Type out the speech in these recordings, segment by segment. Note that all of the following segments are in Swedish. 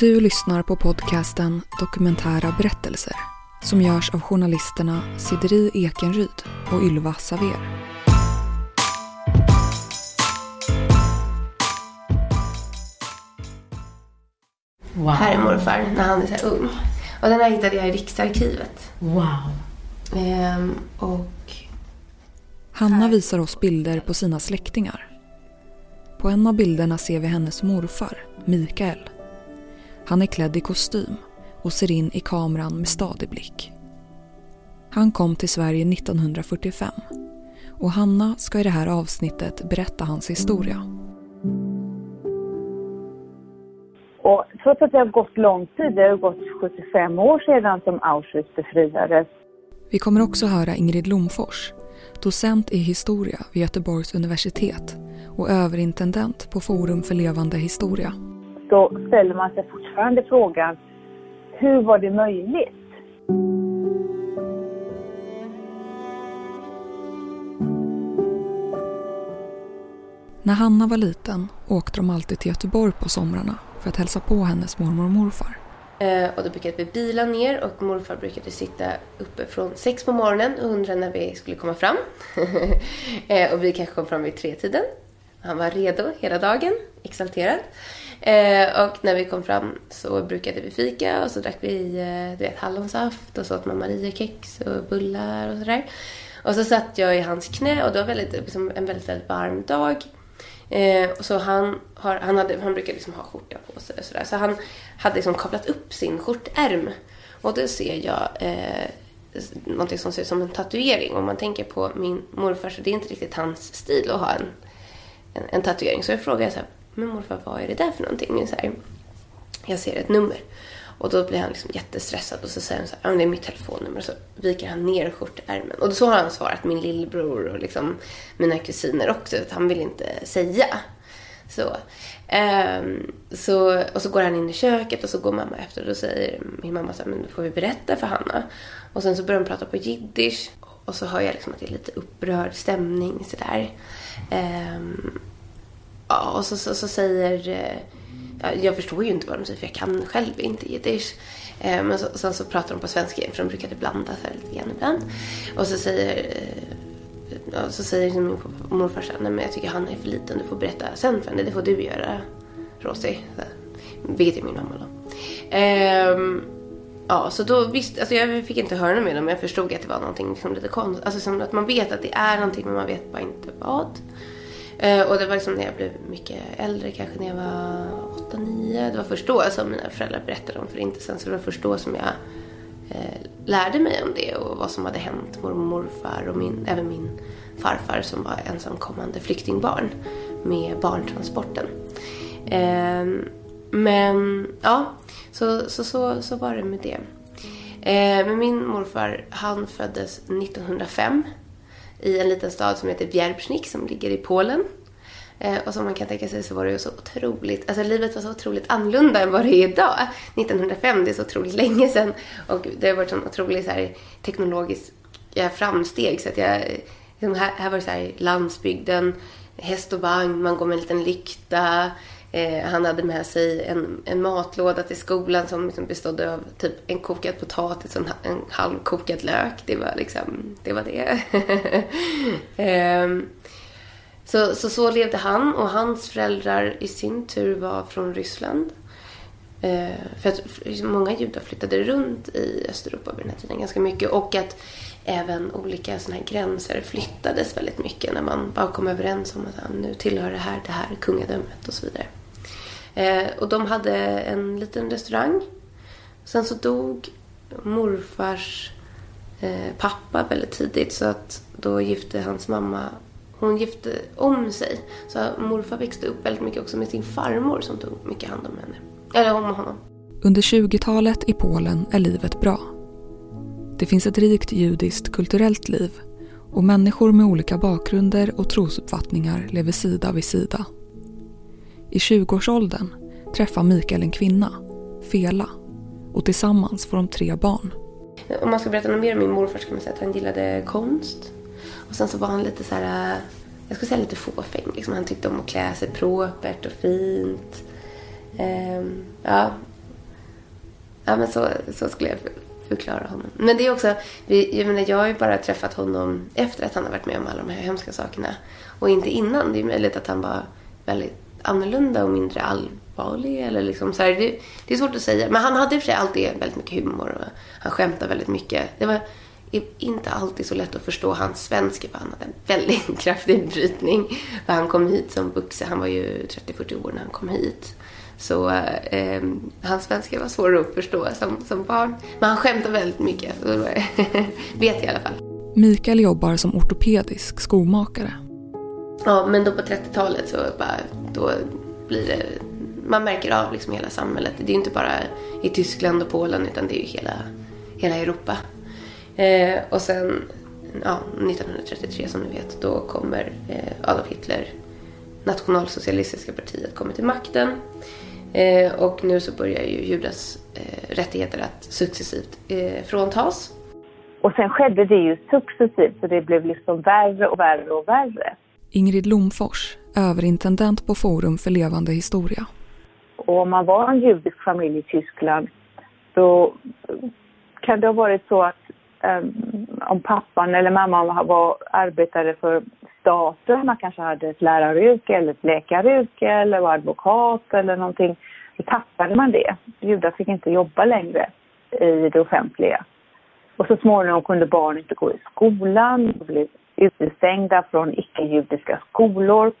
Du lyssnar på podcasten Dokumentära berättelser som görs av journalisterna Sideri Ekenryd och Ylva Saver. Wow. Här är morfar när han är så här ung. Och den här hittade jag i Riksarkivet. Wow. Ehm, och Hanna visar oss bilder på sina släktingar. På en av bilderna ser vi hennes morfar, Mikael. Han är klädd i kostym och ser in i kameran med stadig blick. Han kom till Sverige 1945 och Hanna ska i det här avsnittet berätta hans historia. Och trots att det har gått lång tid, det har gått 75 år sedan som Auschwitz befriades, Vi kommer också höra Ingrid Lomfors, docent i historia vid Göteborgs universitet och överintendent på Forum för levande historia. Så ställer man sig fortfarande frågan, hur var det möjligt? När Hanna var liten åkte de alltid till Göteborg på somrarna för att hälsa på hennes mormor och morfar. Eh, och då brukade vi bila ner och morfar brukade sitta uppe från sex på morgonen och undra när vi skulle komma fram. eh, och vi kanske kom fram vid tretiden. Han var redo hela dagen, exalterad. Eh, och när vi kom fram så brukade vi fika och så drack vi eh, du vet, hallonsaft och så åt man Mariekex och bullar och sådär. Och så satt jag i hans knä och det var väldigt, liksom, en väldigt, väldigt varm dag. Eh, så han, har, han, hade, han brukar liksom ha skjorta på sig och sådär. Så han hade liksom kavlat upp sin skjortärm. Och då ser jag eh, någonting som ser ut som en tatuering. Om man tänker på min morfar så det är inte riktigt hans stil att ha en, en, en tatuering. Så jag frågar så här, men morfar vad är det där för någonting? Så här, jag ser ett nummer. Och då blir han liksom jättestressad och så säger han så här, det är mitt telefonnummer. Och så viker han ner skjortärmen. Och så har han svarat min lillebror och liksom mina kusiner också. Att han vill inte säga. Så. Um, så. Och så går han in i köket och så går mamma efter och då säger min mamma så här, men då får vi berätta för Hanna. Och sen så börjar de prata på jiddisch. Och så hör jag liksom att det är lite upprörd stämning sådär. Um, ehm, ja, och så, så, så säger... Eh, ja, jag förstår ju inte vad de säger för jag kan själv inte jiddisch. Eh, men så, sen så pratar de på svenska för de brukade blanda sig lite grann ibland. Och så säger, eh, ja, så säger min morfar så nej men jag tycker han är för liten, du får berätta sen för henne, det får du göra Rosie. Vilket är min mamma då. Ehm, ja, så då visst, alltså jag fick inte höra med dem men jag förstod att det var någonting liksom lite konstigt. Alltså som att man vet att det är någonting men man vet bara inte vad. Eh, och det var liksom när jag blev mycket äldre, kanske när jag var 8-9. Det var först då som mina föräldrar berättade om förintelsen. Så det var först då som jag eh, lärde mig om det och vad som hade hänt mormor och morfar och min, även min farfar som var ensamkommande flyktingbarn med barntransporten. Eh, men ja, så, så, så, så var det med det. Eh, men min morfar, han föddes 1905 i en liten stad som heter Bjärbsnik som ligger i Polen. Eh, och som man kan tänka sig så var det ju så otroligt, alltså livet var så otroligt annorlunda än vad det är idag. 1905, det är så otroligt länge sedan och det har varit sån otrolig så här, teknologiska framsteg så att jag, liksom här, här var det så här landsbygden, häst och vagn, man går med en liten lykta. Eh, han hade med sig en, en matlåda till skolan som liksom bestod av typ en kokad potatis och en, en halvkokad lök. Det var liksom, det var det. Ehm, så, så så levde han och hans föräldrar i sin tur var från Ryssland. Eh, för att många judar flyttade runt i Östeuropa vid den här tiden ganska mycket och att även olika såna här gränser flyttades väldigt mycket när man bara kom överens om att ah, nu tillhör det här det här kungadömet och så vidare. Eh, och de hade en liten restaurang. Sen så dog morfars eh, pappa väldigt tidigt så att då gifte hans mamma hon gifte om sig. Så morfar växte upp väldigt mycket också med sin farmor som tog mycket hand om henne. Eller om honom. Under 20-talet i Polen är livet bra. Det finns ett rikt judiskt kulturellt liv och människor med olika bakgrunder och trosuppfattningar lever sida vid sida. I 20-årsåldern träffar Mikael en kvinna, Fela, och tillsammans får de tre barn. Om man ska berätta något mer om min morfar så kan man säga att han gillade konst. Och sen så var han lite så här, jag skulle säga lite fåfäng. Liksom. Han tyckte om att klä sig propert och fint. Ehm, ja, Ja, men så, så skulle jag förklara honom. Men det är också, jag menar jag har ju bara träffat honom efter att han har varit med om alla de här hemska sakerna. Och inte innan. Det är möjligt att han var väldigt annorlunda och mindre allvarlig. Eller liksom så här, det, det, är svårt att säga. Men han hade i och för sig alltid väldigt mycket humor och han skämtade väldigt mycket. Det var inte alltid så lätt att förstå hans svenska för han hade en väldigt kraftig brytning. För han kom hit som vuxen. Han var ju 30-40 år när han kom hit. Så eh, hans svenska var svårare att förstå som, som barn. Men han skämtade väldigt mycket. Så vet jag i alla fall. Mikael jobbar som ortopedisk skomakare. Ja, men då på 30-talet så bara, då blir det, man märker av liksom hela samhället. Det är ju inte bara i Tyskland och Polen utan det är ju hela, hela Europa. Eh, och sen, ja, 1933 som ni vet, då kommer eh, Adolf Hitler, nationalsocialistiska partiet, kommer till makten. Eh, och nu så börjar ju judars eh, rättigheter att successivt eh, fråntas. Och sen skedde det ju successivt så det blev liksom värre och värre och värre. Ingrid Lomfors, överintendent på Forum för levande historia. Och om man var en judisk familj i Tyskland då kan det ha varit så att um, om pappan eller mamman var, arbetade för staten, man kanske hade ett läraryrke eller ett läkaryrke eller var advokat eller någonting, då tappade man det. Judar fick inte jobba längre i det offentliga. Och så småningom kunde barn inte gå i skolan, de blev utestängda från icke-judiska skolor.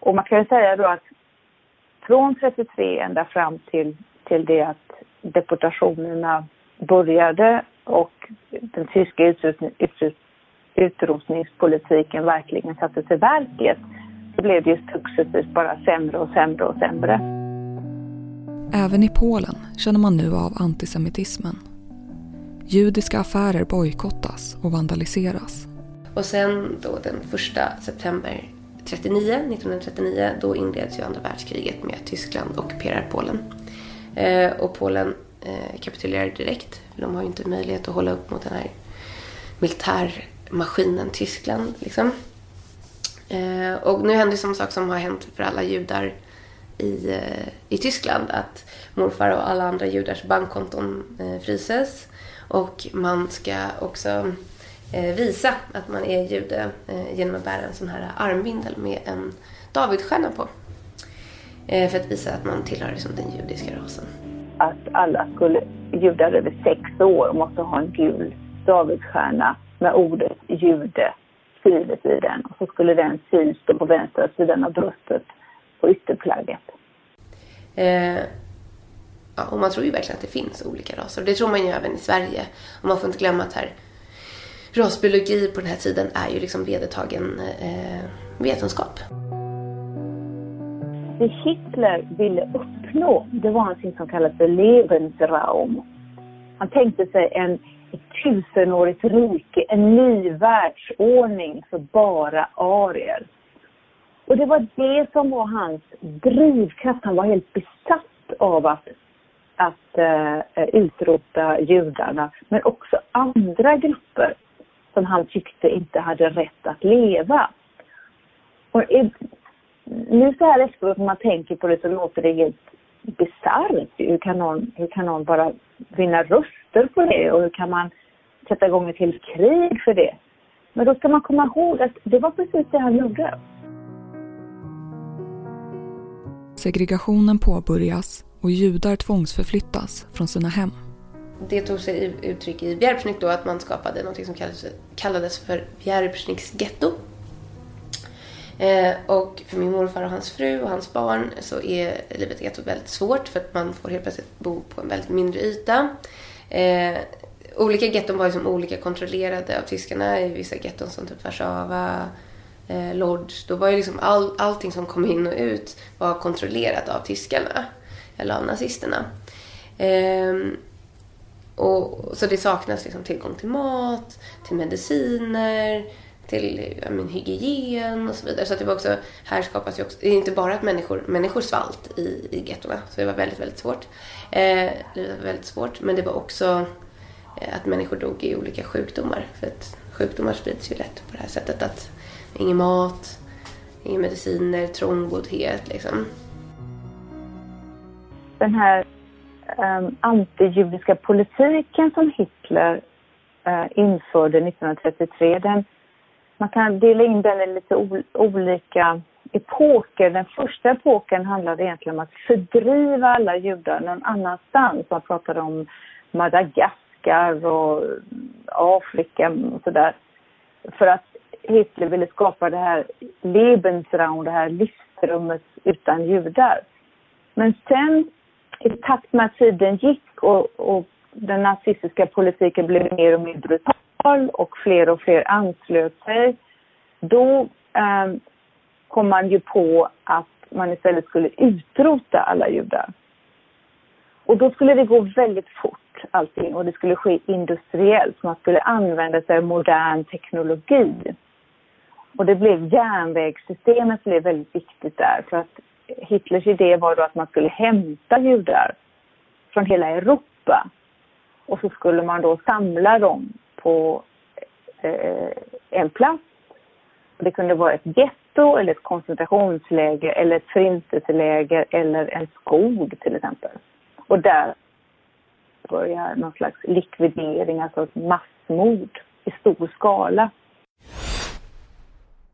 Och man kan ju säga då att från 33 ända fram till, till det att deportationerna började och den tyska utrotningspolitiken verkligen sattes i verket så blev det ju successivt bara sämre och sämre och sämre. Även i Polen känner man nu av antisemitismen. Judiska affärer bojkottas och vandaliseras. Och sen då den första september 39, 1939, då inleds ju andra världskriget med Tyskland ockuperar Polen. Eh, och Polen eh, kapitulerar direkt. För de har ju inte möjlighet att hålla upp mot den här militärmaskinen Tyskland. Liksom. Eh, och nu händer samma sak som har hänt för alla judar i, eh, i Tyskland. Att morfar och alla andra judars bankkonton eh, fryses. Och man ska också visa att man är jude eh, genom att bära en sån här armbindel med en Davidstjärna på. Eh, för att visa att man tillhör liksom, den judiska rasen. Att alla skulle, judar över sex år måste ha en gul Davidstjärna med ordet jude skrivet i den. Och så skulle den syn stå på vänstra sidan av bröstet på ytterplagget. Eh, ja, och man tror ju verkligen att det finns olika raser. Och det tror man ju även i Sverige. Och man får inte glömma att här rasbiologi på den här tiden är ju liksom vedertagen eh, vetenskap. Det Hitler ville uppnå, det var någonting som kallas för Lebensraum. Han tänkte sig en, ett tusenårigt rike, en ny världsordning för bara arier. Och det var det som var hans drivkraft. Han var helt besatt av att, att uh, utrota judarna, men också andra grupper som han tyckte inte hade rätt att leva. Och nu så här efteråt när man tänker på det så låter det helt bisarrt. Hur kan, någon, hur kan någon bara vinna röster på det och hur kan man sätta igång ett helt krig för det? Men då ska man komma ihåg att det var precis det han gjorde. Segregationen påbörjas och judar tvångsförflyttas från sina hem det tog sig uttryck i Bjärpsnyk då att man skapade något som kallades, kallades för Bjärpsnyks getto. Eh, och för min morfar och hans fru och hans barn så är livet i gettot väldigt svårt för att man får helt plötsligt bo på en väldigt mindre yta. Eh, olika getton var liksom olika kontrollerade av tyskarna. I vissa getton som typ Warszawa, eh, Lodz, då var ju liksom all, allting som kom in och ut var kontrollerat av tyskarna. Eller av nazisterna. Eh, och, så det saknas liksom tillgång till mat, till mediciner, till ja, men, hygien och så vidare. Så att det var också, här skapas ju också, det är inte bara att människor, människor svalt i, i gettorna, så det var väldigt, väldigt svårt. Eh, det var väldigt svårt, men det var också eh, att människor dog i olika sjukdomar. För att sjukdomar sprids ju lätt på det här sättet att ingen mat, inga mediciner, trångboddhet liksom. Den här um, antijudiska politiken som Hitler uh, införde 1933, den, man kan dela in den i lite ol olika epoker. Den första epoken handlade egentligen om att fördriva alla judar någon annanstans. Man pratade om Madagaskar och Afrika och sådär. För att Hitler ville skapa det här Lebensraum, det här livsrummet utan judar. Men sen i takt med att tiden gick och, och den nazistiska politiken blev mer och mer brutal och fler och fler anslöt sig, då eh, kom man ju på att man istället skulle utrota alla judar. Och då skulle det gå väldigt fort allting och det skulle ske industriellt. Man skulle använda sig av modern teknologi. Och det blev järnvägssystemet blev väldigt viktigt där för att Hitlers idé var då att man skulle hämta judar från hela Europa och så skulle man då samla dem på eh, en plats. Det kunde vara ett getto eller ett koncentrationsläger eller ett förintelseläger eller en skog till exempel. Och där börjar någon slags likvidering, alltså ett massmord i stor skala.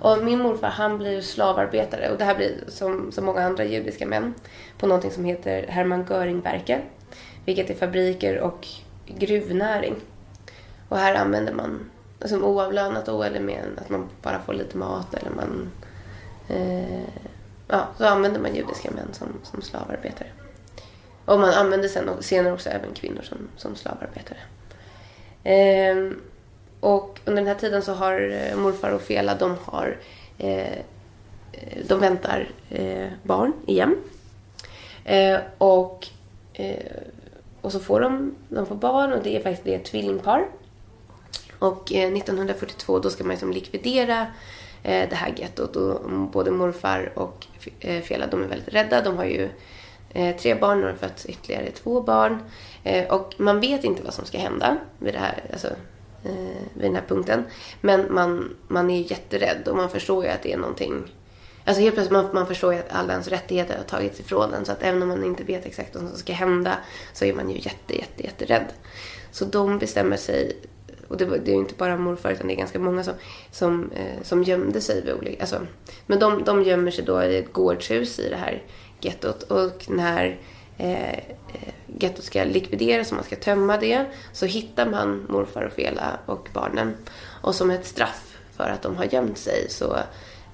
Och min morfar han blir slavarbetare och det här blir som, som många andra judiska män på någonting som heter Hermann Göringverken. Vilket är fabriker och gruvnäring. Och här använder man som oavlönat och eller med att man bara får lite mat eller man... Eh, ja, så använder man judiska män som, som slavarbetare. Och man använder sen senare också även kvinnor som, som slavarbetare. Eh, och under den här tiden så har eh, morfar och Fela, de har eh, de väntar eh, barn igen. Eh, och, eh, och så får de, de får barn och det är faktiskt det är ett tvillingpar. Och eh, 1942 då ska man liksom likvidera eh, det här gettot och både morfar och Fela de är väldigt rädda. De har ju tre barn och har fött ytterligare två barn. och man vet inte vad som ska hända med det här. Alltså, Eh, vid den här punkten. Men man, man är ju jätterädd och man förstår ju att det är någonting Alltså helt plötsligt man, man förstår ju att alla ens rättigheter har tagits ifrån en. Så att även om man inte vet exakt vad som ska hända så är man ju jätte, jätte, jätterädd. Så de bestämmer sig, och det, det är ju inte bara morfar utan det är ganska många som, som, eh, som gömde sig vid olika, alltså, men de, de gömmer sig då i ett gårdshus i det här gettot. Och när eh, eh gettot ska likvideras och man ska tömma det. Så hittar man morfar och Fela och barnen. Och som ett straff för att de har gömt sig så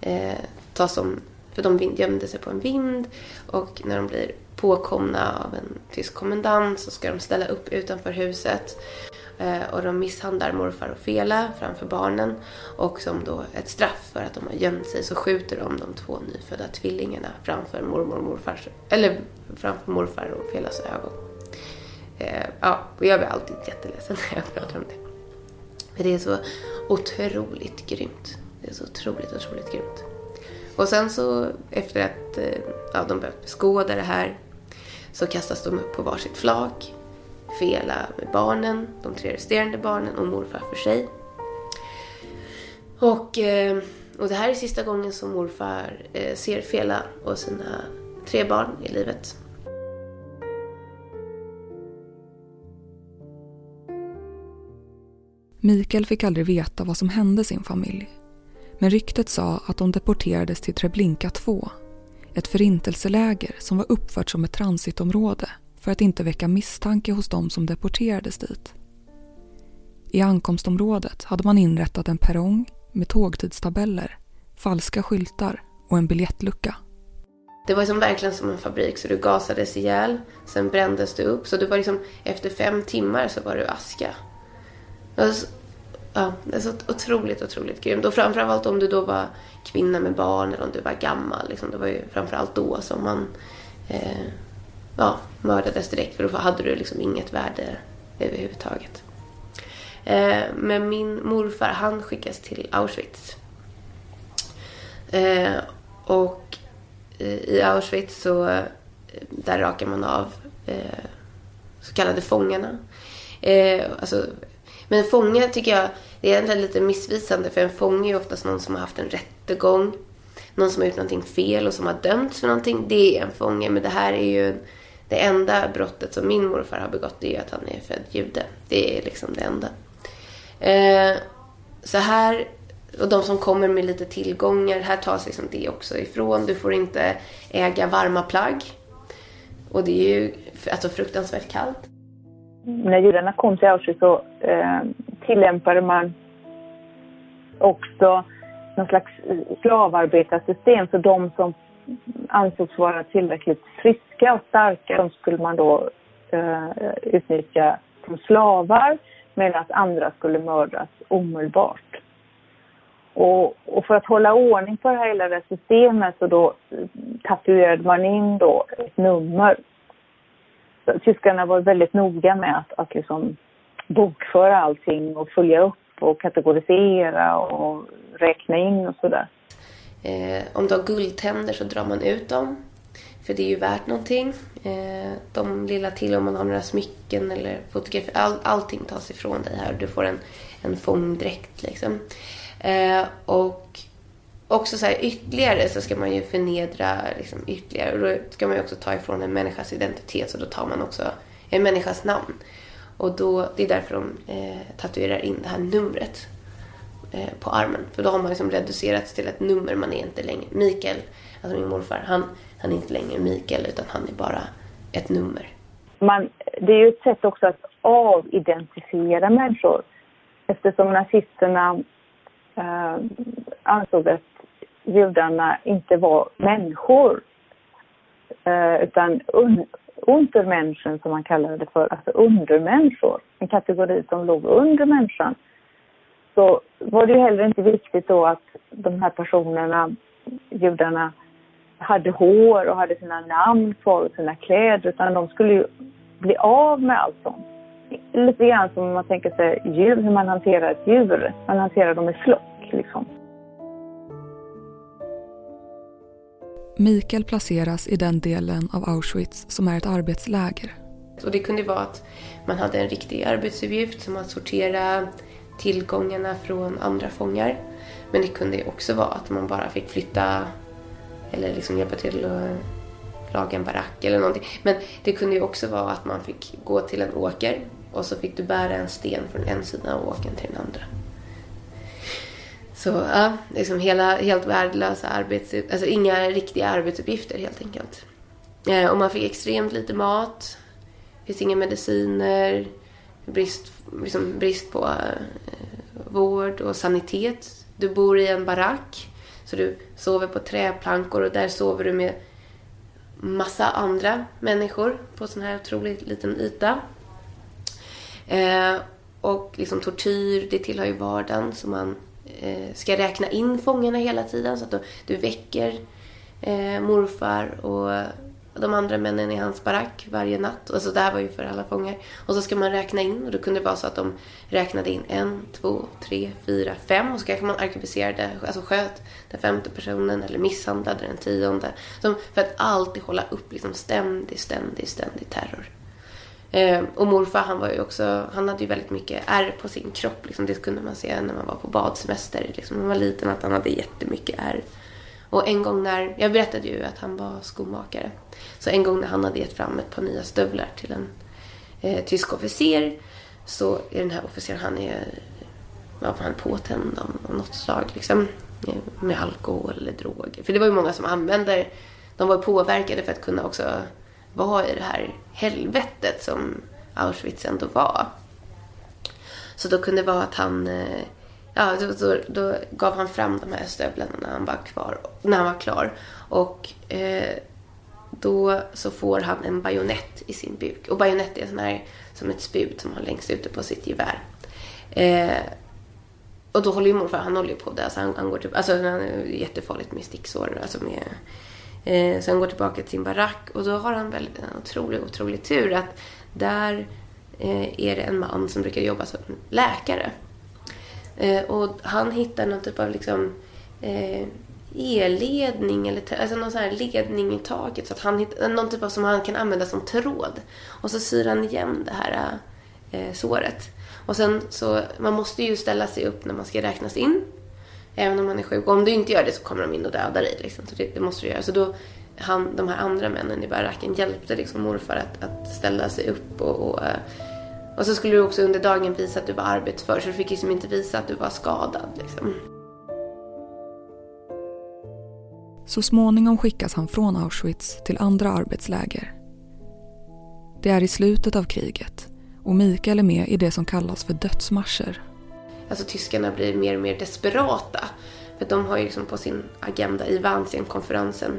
eh, tas de, för de gömde sig på en vind. Och när de blir påkomna av en tysk kommendant så ska de ställa upp utanför huset. Eh, och de misshandlar morfar och Fela framför barnen. Och som då ett straff för att de har gömt sig så skjuter de de två nyfödda tvillingarna framför mormor och morfars, eller framför morfar och Felas ögon. Eh, ja, och jag blir alltid jätteledsen när jag pratar om det. För det är så otroligt grymt. Det är så otroligt, otroligt grymt. Och sen så efter att eh, ja, de börjat beskåda det här så kastas de upp på varsitt flak Fela med barnen, de tre resterande barnen och morfar för sig. Och, eh, och det här är sista gången som morfar eh, ser Fela och sina tre barn i livet. Mikael fick aldrig veta vad som hände sin familj. Men ryktet sa att de deporterades till Treblinka 2. Ett förintelseläger som var uppfört som ett transitområde för att inte väcka misstanke hos de som deporterades dit. I ankomstområdet hade man inrättat en perrong med tågtidstabeller, falska skyltar och en biljettlucka. Det var liksom verkligen som en fabrik så du gasades ihjäl, sen brändes du upp. Så det var liksom, efter fem timmar så var du aska. Det var så, ja, det är så otroligt, otroligt grymt. Och framförallt om du då var kvinna med barn eller om du var gammal. Liksom, det var ju framförallt då som man eh, ja, mördades direkt för då hade du liksom inget värde överhuvudtaget. Eh, men min morfar, han skickas till Auschwitz. Eh, och eh, i Auschwitz så, eh, där rakar man av eh, så kallade fångarna. Eh, alltså, men en fånge tycker jag, det är egentligen lite missvisande för en fånge är oftast någon som har haft en rättegång. Någon som har gjort någonting fel och som har dömts för någonting. Det är en fånge. Men det här är ju det enda brottet som min morfar har begått. Är att han är född jude. Det är liksom det enda. Eh, så här, och de som kommer med lite tillgångar, här tas liksom det också ifrån. Du får inte äga varma plagg. Och det är ju alltså fruktansvärt kallt. När judarna kom till Auschwitz så eh, tillämpade man också någon slags slavarbetarsystem. Så de som ansågs vara tillräckligt friska och starka, de skulle man då eh, utnyttja som slavar medan andra skulle mördas omedelbart. Och, och, för att hålla ordning på det här hela det systemet så då eh, tatuerade man in då ett nummer. Så tyskarna var väldigt noga med att, att liksom bokföra allting och följa upp och kategorisera och räkna in och sådär. Eh, om du har guldtänder så drar man ut dem. För det är ju värt någonting. Eh, de lilla till om man har några smycken eller fotografi. All, allting tas ifrån dig här. Du får en, en fångdräkt liksom. Eh, och också så här, ytterligare så ska man ju förnedra liksom, ytterligare. Och då ska man ju också ta ifrån en människas identitet. Så då tar man också en människas namn. Och då, det är därför de eh, tatuerar in det här numret Eh, på armen. För då har man liksom reducerats till ett nummer. Man är inte längre Mikael, alltså min morfar, han, han är inte längre Mikael utan han är bara ett nummer. Man, det är ju ett sätt också att avidentifiera människor. Eftersom nazisterna eh, ansåg att judarna inte var människor eh, utan un, Untermenschen som man kallade det för, alltså undermänniskor, en kategori som låg under människan, så var det ju heller inte viktigt då att de här personerna, judarna, hade hår och hade sina namn kvar och sina kläder, utan de skulle ju bli av med allt sånt. Lite grann som man tänker sig djur, hur man hanterar ett djur. Man hanterar dem i flock liksom. Mikael placeras i den delen av Auschwitz som är ett arbetsläger. Och det kunde vara att man hade en riktig arbetsuppgift som att sortera tillgångarna från andra fångar. Men det kunde ju också vara att man bara fick flytta eller liksom hjälpa till att laga en barack eller någonting. Men det kunde ju också vara att man fick gå till en åker och så fick du bära en sten från en sida av åkern till den andra. Så ja, liksom hela, helt värdelösa arbetsuppgifter, alltså inga riktiga arbetsuppgifter helt enkelt. Eh, och man fick extremt lite mat, det finns inga mediciner, brist, liksom brist på eh, vård och sanitet. Du bor i en barack, så du sover på träplankor och där sover du med massa andra människor på sån här otroligt liten yta. Eh, och liksom tortyr, det tillhör ju vardagen så man eh, ska räkna in fångarna hela tiden så att du, du väcker eh, morfar och de andra männen i hans barack varje natt. Alltså det här var ju för alla fångar. Och så ska man räkna in och då kunde det vara så att de räknade in en, två, tre, fyra, fem och så kanske man arkebuserade, alltså sköt den femte personen eller misshandlade den tionde. Så för att alltid hålla upp liksom ständig, ständig, ständig terror. Eh, och morfar han var ju också, han hade ju väldigt mycket ärr på sin kropp. Liksom. Det kunde man se när man var på badsemester. Liksom, när man var liten att han hade jättemycket ärr. Och en gång när, jag berättade ju att han var skomakare. Så en gång när han hade gett fram ett par nya stövlar till en eh, tysk officer så är den här officeren, han är, ja, han är påtänd av, av något slag liksom. Eh, med alkohol eller droger. För det var ju många som använde, de var påverkade för att kunna också vara i det här helvetet som Auschwitz ändå var. Så då kunde det vara att han eh, ja, då, då, då, gav han fram de här stövlarna när han var, kvar, när han var klar. Och eh, då så får han en bajonett i sin buk. Och bajonett är sån här, som ett spjut som har längst ute på sitt gevär. Eh, och då håller ju morfar, han håller ju på det. Alltså han, han går typ, alltså han är jättefarligt med sticksår. Alltså med, eh, så han går tillbaka till sin barack och då har han väl en otrolig, otrolig tur att där eh, är det en man som brukar jobba som läkare. Eh, och han hittar någon typ av liksom eh, elledning eller alltså någon sån här ledning i taket så att han hittar någon typ av som han kan använda som tråd. Och så syr han igen det här eh, såret. Och sen så, man måste ju ställa sig upp när man ska räknas in. Även om man är sjuk. Och om du inte gör det så kommer de in och dödar dig. Liksom. Så det, det, måste du göra. Så då, han, de här andra männen i baracken hjälpte liksom morfar att, att ställa sig upp. Och, och, eh, och, så skulle du också under dagen visa att du var arbetsför. Så du fick liksom inte visa att du var skadad. Liksom. Så småningom skickas han från Auschwitz till andra arbetsläger. Det är i slutet av kriget och Mikael är med i det som kallas för dödsmarscher. Alltså tyskarna blir mer och mer desperata. För de har ju liksom på sin agenda i Wannsee-konferensen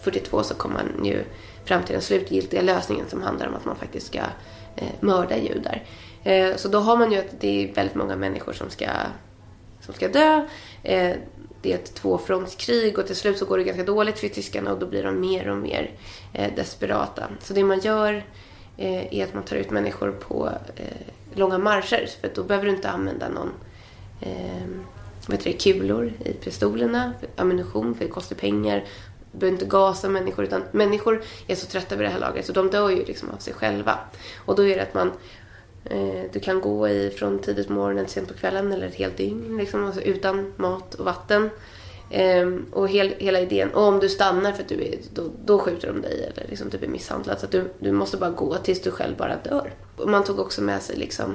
42 så kommer man ju fram till den slutgiltiga lösningen som handlar om att man faktiskt ska Eh, mörda judar. Eh, så då har man ju att det är väldigt många människor som ska, som ska dö. Eh, det är ett tvåfrontskrig och till slut så går det ganska dåligt för tyskarna och då blir de mer och mer eh, desperata. Så det man gör eh, är att man tar ut människor på eh, långa marscher för då behöver du inte använda någon eh, vad heter det, kulor i pistolerna, ammunition för det kostar pengar. Du behöver inte gasa människor utan människor är så trötta vid det här laget så de dör ju liksom av sig själva. Och då är det att man Eh, du kan gå i från tidigt på morgonen till sent på kvällen eller ett helt dygn liksom, alltså utan mat och vatten. Ehm, och hel, hela idén, och om du stannar för att du är, då, då skjuter de dig eller liksom typ du blir misshandlad. Så att du, du måste bara gå tills du själv bara dör. Och man tog också med sig liksom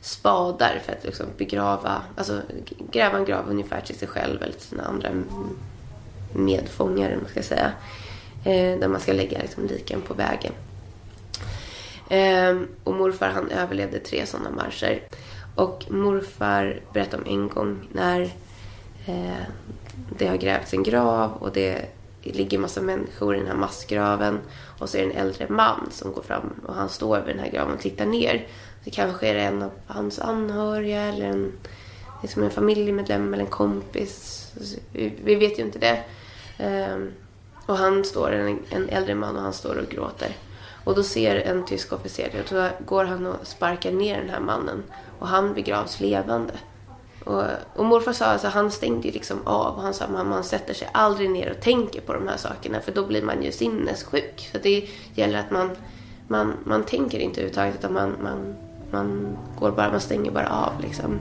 spadar för att liksom begrava, alltså gräva en grav ungefär till sig själv eller till sina andra medfångare, man ska säga. Eh, där man ska lägga liksom liken på vägen. Eh, och morfar han överlevde tre sådana marscher. Och morfar berättade om en gång när eh, det har grävts en grav och det ligger massa människor i den här massgraven. Och så är det en äldre man som går fram och han står vid den här graven och tittar ner. Det kanske är en av hans anhöriga eller en, liksom en familjemedlem eller en kompis. Vi, vet ju inte det. Ehm, och han står, en, en äldre man och han står och gråter. Och då ser en tysk officer det och då går han och sparkar ner den här mannen. Och han begravs levande. Och, och morfar sa alltså han stängde ju liksom av och han sa att man sätter sig aldrig ner och tänker på de här sakerna för då blir man ju sinnessjuk. Så det gäller att man, man, man tänker inte överhuvudtaget utan man, man, man går bara, man stänger bara av liksom.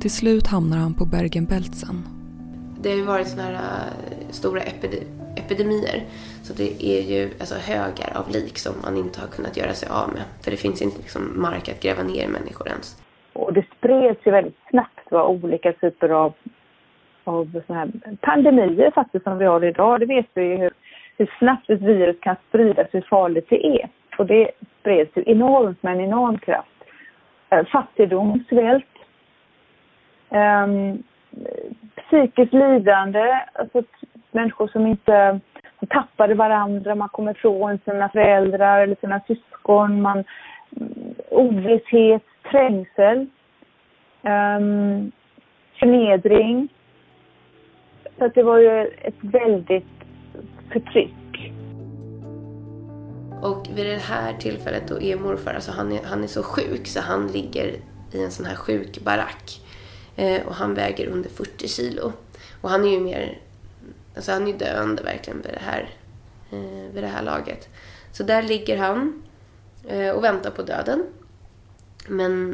Till slut hamnar han på Bergen-Belsen. Det har ju varit sådana här eh, stora epidemier så det är ju alltså, högar av lik som man inte har kunnat göra sig av med. För det finns inte liksom, mark att gräva ner människor ens. Och det spreds ju väldigt snabbt va, olika typer av, av såna här pandemier faktiskt som vi har idag. Det vet vi ju hur, hur snabbt ett virus kan spridas, hur farligt det är. Och det spreds ju enormt med en enorm kraft. Eh, Fattigdom, svält, um, ehm, psykiskt lidande, alltså människor som inte tappade varandra, man kom ifrån sina föräldrar eller sina syskon, man, ovisshet, trängsel, um, förnedring. Så att det var ju ett väldigt förtryck. Och vid det här tillfället då är morfar, alltså han är, han är så sjuk så han ligger i en sån här sjukbarack. Eh, och han väger under 40 kilo. Och han är ju mer Alltså han är döende verkligen vid det här, eh, vid det här laget. Så där ligger han eh, och väntar på döden. Men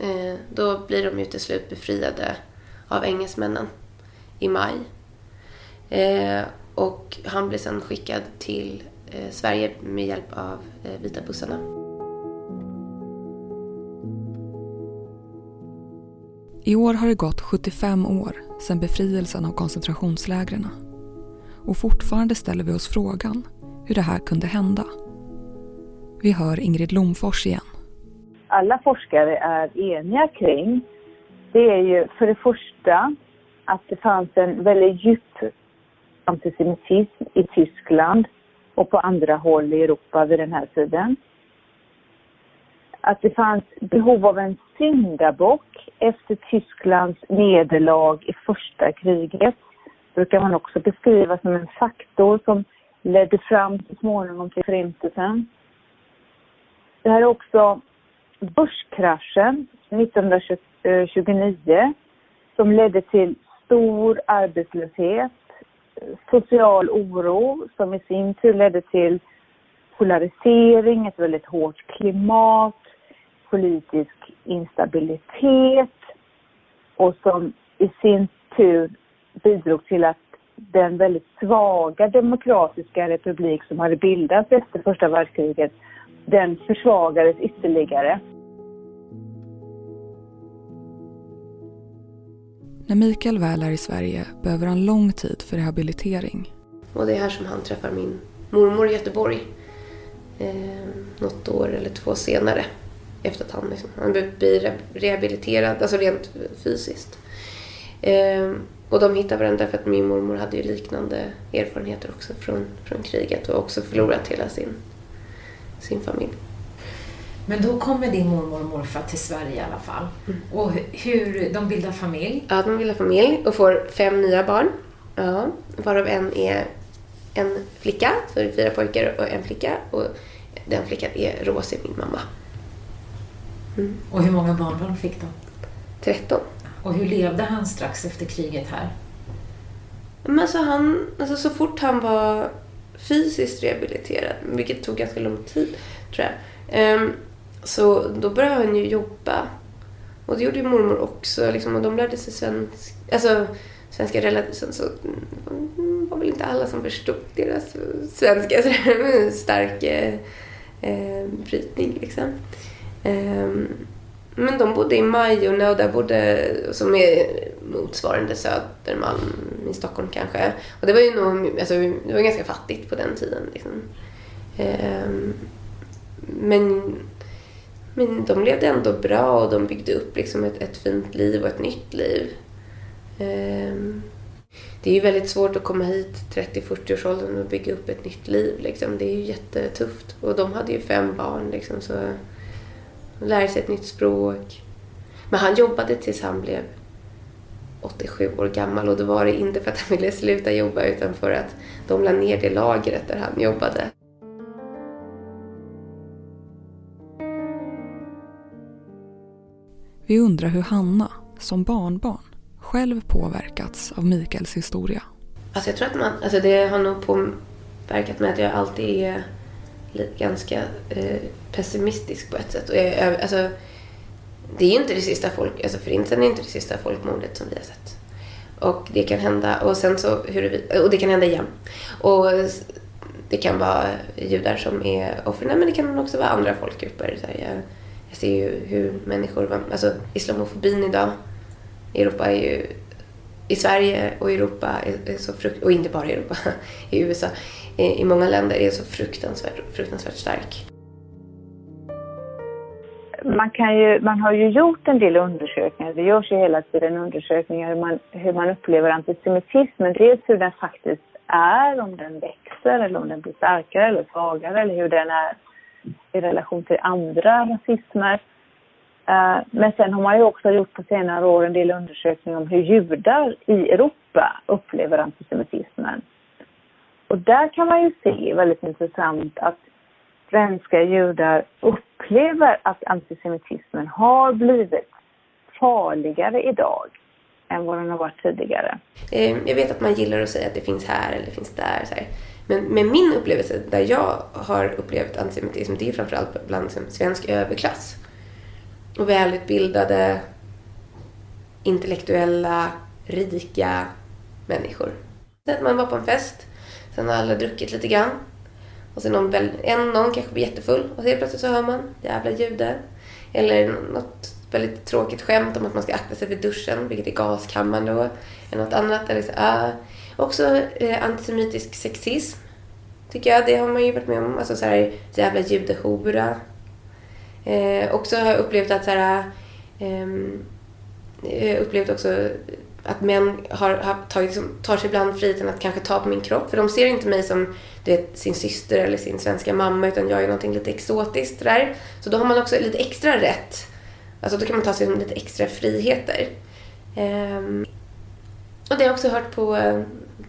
eh, då blir de ju till slut befriade av engelsmännen i maj. Eh, och han blir sen skickad till eh, Sverige med hjälp av eh, vita bussarna. I år har det gått 75 år sedan befrielsen av koncentrationslägren. Och fortfarande ställer vi oss frågan hur det här kunde hända. Vi hör Ingrid Lomfors igen. Alla forskare är eniga kring det är ju för det första att det fanns en väldigt djup antisemitism i Tyskland och på andra håll i Europa vid den här tiden. Att det fanns behov av en syndabock efter Tysklands nederlag i första kriget brukar man också beskriva som en faktor som ledde fram så småningom till förintelsen. Det här är också börskraschen 1929 som ledde till stor arbetslöshet, social oro som i sin tur ledde till polarisering, ett väldigt hårt klimat, politisk instabilitet och som i sin tur bidrog till att den väldigt svaga demokratiska republik som hade bildats efter första världskriget, den försvagades ytterligare. När Mikael väl är i Sverige behöver han lång tid för rehabilitering. Och det är här som han träffar min mormor i Göteborg. Eh, något år eller två senare. Efter att han, liksom, han blir rehabiliterad, alltså rent fysiskt. Eh, och de hittar varandra för att min mormor hade ju liknande erfarenheter också från, från kriget och också förlorat hela sin, sin familj. Men då kommer din mormor och morfar till Sverige i alla fall. Mm. Och hur, de bildar familj? Ja, de bildar familj och får fem nya barn. Ja, varav en är en flicka, så är det fyra pojkar och en flicka. Och den flickan är Rosie, min mamma. Mm. Och hur många barnbarn fick de? Tretton. Och hur levde han strax efter kriget här? Men alltså han, alltså så fort han var fysiskt rehabiliterad, vilket tog ganska lång tid tror jag, um, så då började han ju jobba. Och det gjorde ju mormor också. Liksom, och de lärde sig svensk, alltså, svenska relativt. Så det var väl inte alla som förstod deras svenska. Så det var en stark eh, eh, brytning liksom. Ehm, men de bodde i Majorna och där bodde, som är motsvarande Södermalm i Stockholm kanske. Och det var ju nog, alltså, det var ganska fattigt på den tiden. Liksom. Ehm, men, men de levde ändå bra och de byggde upp liksom ett, ett fint liv och ett nytt liv. Ehm, det är ju väldigt svårt att komma hit 30-40 års åldern och bygga upp ett nytt liv. Liksom. Det är ju jättetufft. Och de hade ju fem barn. Liksom, så lära sig ett nytt språk. Men han jobbade tills han blev 87 år gammal och då var det inte för att han ville sluta jobba utan för att de la ner det lagret där han jobbade. Vi undrar hur Hanna, som barnbarn, själv påverkats av Mikaels historia. Alltså jag tror att man, alltså det har nog påverkat mig att jag alltid är ganska eh, pessimistisk på ett sätt. Och jag, alltså, det är inte det sista folk, alltså förintelsen är inte det sista folkmordet som vi har sett. Och det kan hända, och sen så, hur, och det kan hända igen. Och det kan vara judar som är offren, men det kan också vara andra folkgrupper. Så jag, jag ser ju hur människor, alltså islamofobin idag i Europa är ju, i Sverige och Europa, är, är så frukt, och inte bara i Europa, i USA, i många länder är så fruktansvärt, fruktansvärt stark. Man, kan ju, man har ju gjort en del undersökningar, det görs ju hela tiden undersökningar hur man, hur man upplever antisemitismen. Dels hur den faktiskt är, om den växer eller om den blir starkare eller svagare eller hur den är i relation till andra rasismer. Eh, men sen har man ju också gjort på senare år en del undersökningar om hur judar i Europa upplever antisemitismen. Och där kan man ju se väldigt intressant att svenska judar upplever att antisemitismen har blivit farligare idag än vad den har varit tidigare. Eh, jag vet att man gillar att säga att det finns här eller det finns där. Men, men min upplevelse där jag har upplevt antisemitism det är framförallt bland liksom svensk överklass. Och välutbildade, intellektuella, rika människor. Att man var på en fest Sen har alla druckit lite grann. Och sen någon, en, någon kanske blir jättefull och helt plötsligt så hör man jävla jude. Eller något väldigt tråkigt skämt om att man ska akta sig för duschen, vilket är gaskammaren då. Eller något annat. Eller så, äh. också eh, antisemitisk sexism. Tycker jag, det har man ju varit med om. Alltså så här, jävla judehora. Eh, också har jag upplevt att så här, ehm, eh, upplevt också att män har, har tagit, tar sig ibland friheten att kanske ta på min kropp. För de ser inte mig som du vet, sin syster eller sin svenska mamma utan jag är någonting lite exotiskt där. Så då har man också lite extra rätt. Alltså då kan man ta sig lite extra friheter. Um, och det har jag också hört på,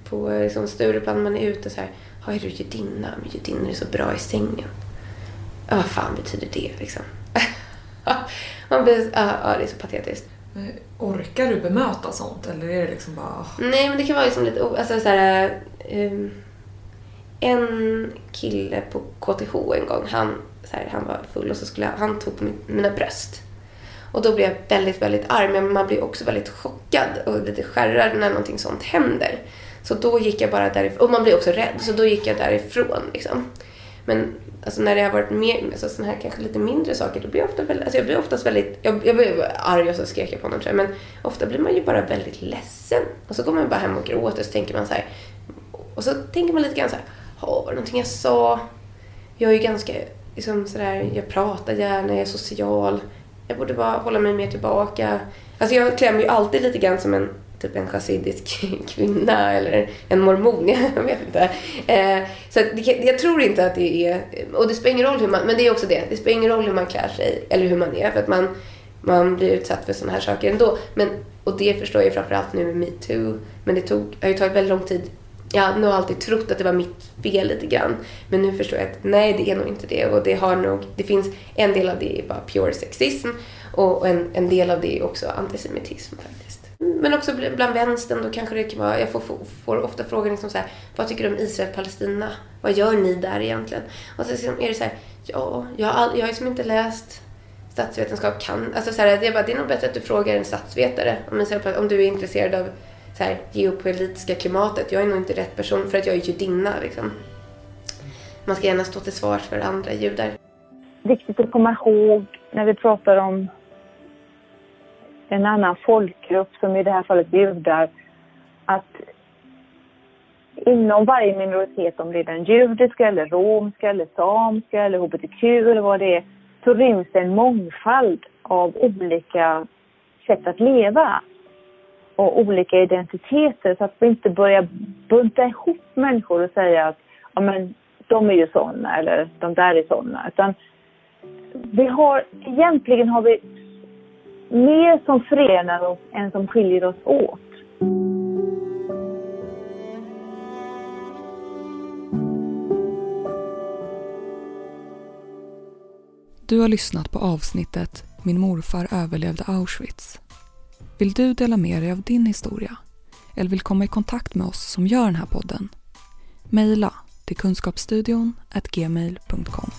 på liksom Stureplan, man är ute så här. Har är du judinna? Men judinnor är så bra i sängen. Ja, vad fan betyder det liksom? Man blir, ja, ja, det är så patetiskt. Eh, orkar du bemöta sånt eller är det liksom bara... Ah? Nej, men det kan vara liksom lite... Alltså så här, um, en kille på KTH en gång, han, så här, han var full och så skulle jag, han tog på min, mina bröst. Och då blir jag väldigt, väldigt arg, men man blir också väldigt chockad och lite skärrad när någonting sånt händer. Så då gick jag bara därifrån, och man blir också rädd, så då gick jag därifrån liksom. Men alltså, när det har varit mer, alltså, såna här kanske lite mindre saker, då blir jag ofta väldigt, alltså, jag blir oftast väldigt, jag, jag blir arg och så skrek jag på honom tror jag, men ofta blir man ju bara väldigt ledsen. Och så går man bara hem och gråter och så tänker man så här, och så tänker man lite grann så här, oh, var det någonting jag sa? Jag är ju ganska, liksom sådär, jag pratar gärna, jag är social. Jag borde bara hålla mig mer tillbaka. Alltså jag klär mig ju alltid lite grann som en typ en chassidisk kvinna eller en mormon, jag vet inte. Eh, så det, jag tror inte att det är, och det spelar ingen roll hur man, men det är också det, det spelar ingen roll hur man klär sig eller hur man är för att man, man blir utsatt för sådana här saker ändå. Men, och det förstår jag framförallt nu med metoo, men det tog, har ju tagit väldigt lång tid jag har nog alltid trott att det var mitt fel lite grann. Men nu förstår jag att nej, det är nog inte det. Och det har nog, det finns, en del av det är bara pure sexism och en, en del av det är också antisemitism faktiskt. Men också bland vänstern då kanske det kan vara, jag får, får, får ofta frågan liksom så här, vad tycker du om Israel-Palestina? Vad gör ni där egentligen? Och så liksom är det så här, ja, jag har, all, jag har liksom inte läst statsvetenskap kan, alltså så här, det, är bara, det är nog bättre att du frågar en statsvetare om, Israel, om du är intresserad av så här, geopolitiska klimatet. Jag är nog inte rätt person för att jag är judinna liksom. Man ska gärna stå till svars för andra judar. Viktigt att komma ihåg när vi pratar om en annan folkgrupp, som i det här fallet judar, att inom varje minoritet, om det är den judiska eller romska eller samiska eller hbtq eller vad det är, så ryms det en mångfald av olika sätt att leva och olika identiteter så att vi inte börjar bunta ihop människor och säga att ja, men, de är ju sådana eller de där är sådana. Utan vi har, egentligen har vi mer som förenar oss än som skiljer oss åt. Du har lyssnat på avsnittet Min morfar överlevde Auschwitz. Vill du dela med dig av din historia? Eller vill komma i kontakt med oss som gör den här podden? Mejla till kunskapsstudion gmail.com.